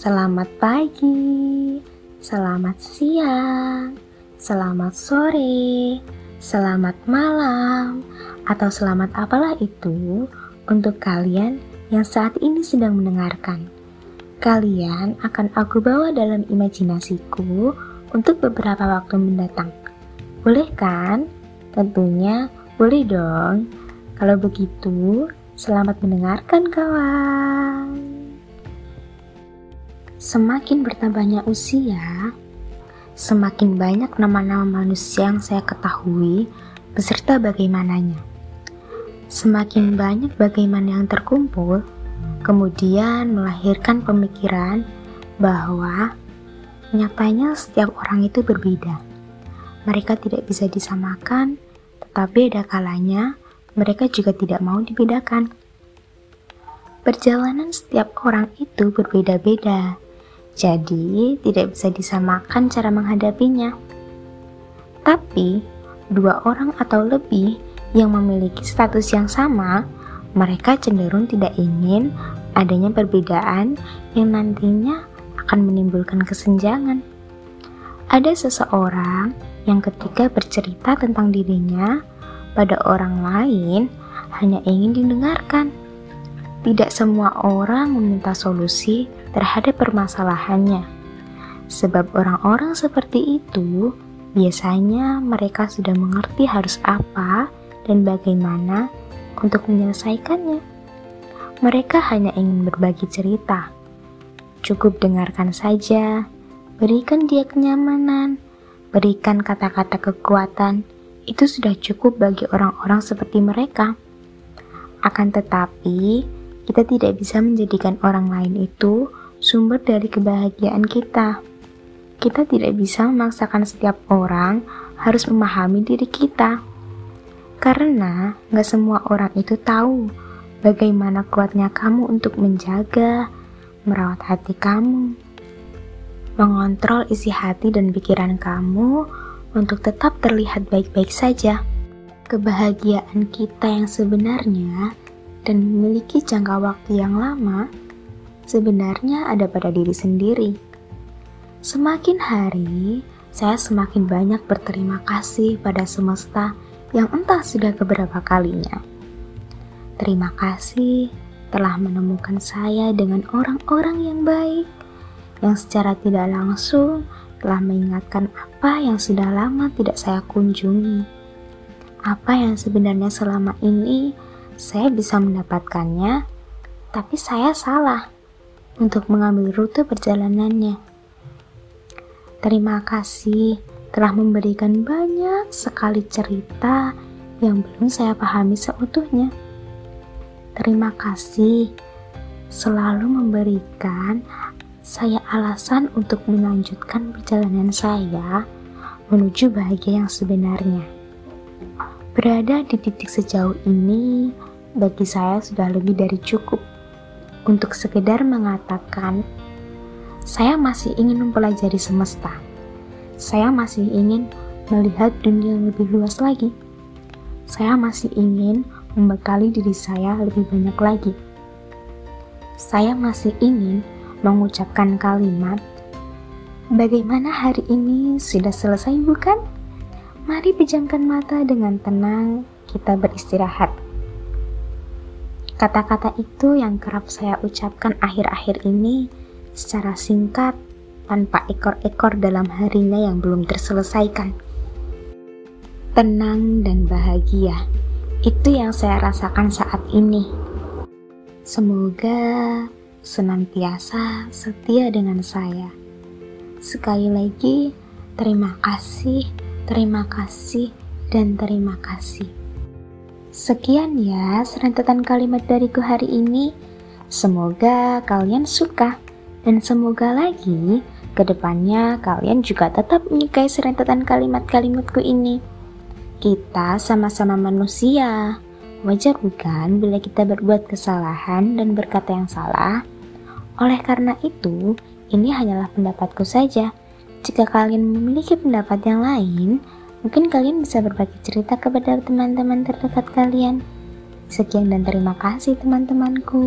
Selamat pagi, selamat siang, selamat sore, selamat malam, atau selamat apalah itu untuk kalian yang saat ini sedang mendengarkan. Kalian akan aku bawa dalam imajinasiku untuk beberapa waktu mendatang. Boleh kan? Tentunya boleh dong. Kalau begitu, selamat mendengarkan kawan. Semakin bertambahnya usia, semakin banyak nama-nama manusia yang saya ketahui beserta bagaimananya. Semakin banyak bagaimana yang terkumpul, kemudian melahirkan pemikiran bahwa nyatanya setiap orang itu berbeda. Mereka tidak bisa disamakan, tetapi ada kalanya mereka juga tidak mau dibedakan. Perjalanan setiap orang itu berbeda-beda jadi tidak bisa disamakan cara menghadapinya. Tapi, dua orang atau lebih yang memiliki status yang sama, mereka cenderung tidak ingin adanya perbedaan yang nantinya akan menimbulkan kesenjangan. Ada seseorang yang ketika bercerita tentang dirinya pada orang lain hanya ingin didengarkan. Tidak semua orang meminta solusi terhadap permasalahannya. Sebab orang-orang seperti itu biasanya mereka sudah mengerti harus apa dan bagaimana untuk menyelesaikannya. Mereka hanya ingin berbagi cerita. Cukup dengarkan saja, berikan dia kenyamanan, berikan kata-kata kekuatan. Itu sudah cukup bagi orang-orang seperti mereka. Akan tetapi, kita tidak bisa menjadikan orang lain itu sumber dari kebahagiaan kita. Kita tidak bisa memaksakan setiap orang harus memahami diri kita. Karena gak semua orang itu tahu bagaimana kuatnya kamu untuk menjaga, merawat hati kamu, mengontrol isi hati dan pikiran kamu untuk tetap terlihat baik-baik saja. Kebahagiaan kita yang sebenarnya dan memiliki jangka waktu yang lama sebenarnya ada pada diri sendiri. Semakin hari, saya semakin banyak berterima kasih pada semesta yang entah sudah keberapa kalinya. Terima kasih telah menemukan saya dengan orang-orang yang baik, yang secara tidak langsung telah mengingatkan apa yang sudah lama tidak saya kunjungi. Apa yang sebenarnya selama ini saya bisa mendapatkannya, tapi saya salah untuk mengambil rute perjalanannya. Terima kasih telah memberikan banyak sekali cerita yang belum saya pahami seutuhnya. Terima kasih selalu memberikan saya alasan untuk melanjutkan perjalanan saya menuju bahagia yang sebenarnya. Berada di titik sejauh ini bagi saya sudah lebih dari cukup untuk sekedar mengatakan, saya masih ingin mempelajari semesta. Saya masih ingin melihat dunia lebih luas lagi. Saya masih ingin membekali diri saya lebih banyak lagi. Saya masih ingin mengucapkan kalimat, "Bagaimana hari ini sudah selesai, bukan?" Mari pejamkan mata dengan tenang, kita beristirahat. Kata-kata itu yang kerap saya ucapkan akhir-akhir ini secara singkat tanpa ekor-ekor dalam harinya yang belum terselesaikan. Tenang dan bahagia, itu yang saya rasakan saat ini. Semoga senantiasa setia dengan saya. Sekali lagi, terima kasih, terima kasih, dan terima kasih. Sekian ya serentetan kalimat dariku hari ini. Semoga kalian suka dan semoga lagi ke depannya kalian juga tetap menyukai serentetan kalimat-kalimatku ini. Kita sama-sama manusia. Wajar bukan bila kita berbuat kesalahan dan berkata yang salah? Oleh karena itu, ini hanyalah pendapatku saja. Jika kalian memiliki pendapat yang lain, Mungkin kalian bisa berbagi cerita kepada teman-teman terdekat kalian. Sekian dan terima kasih teman-temanku.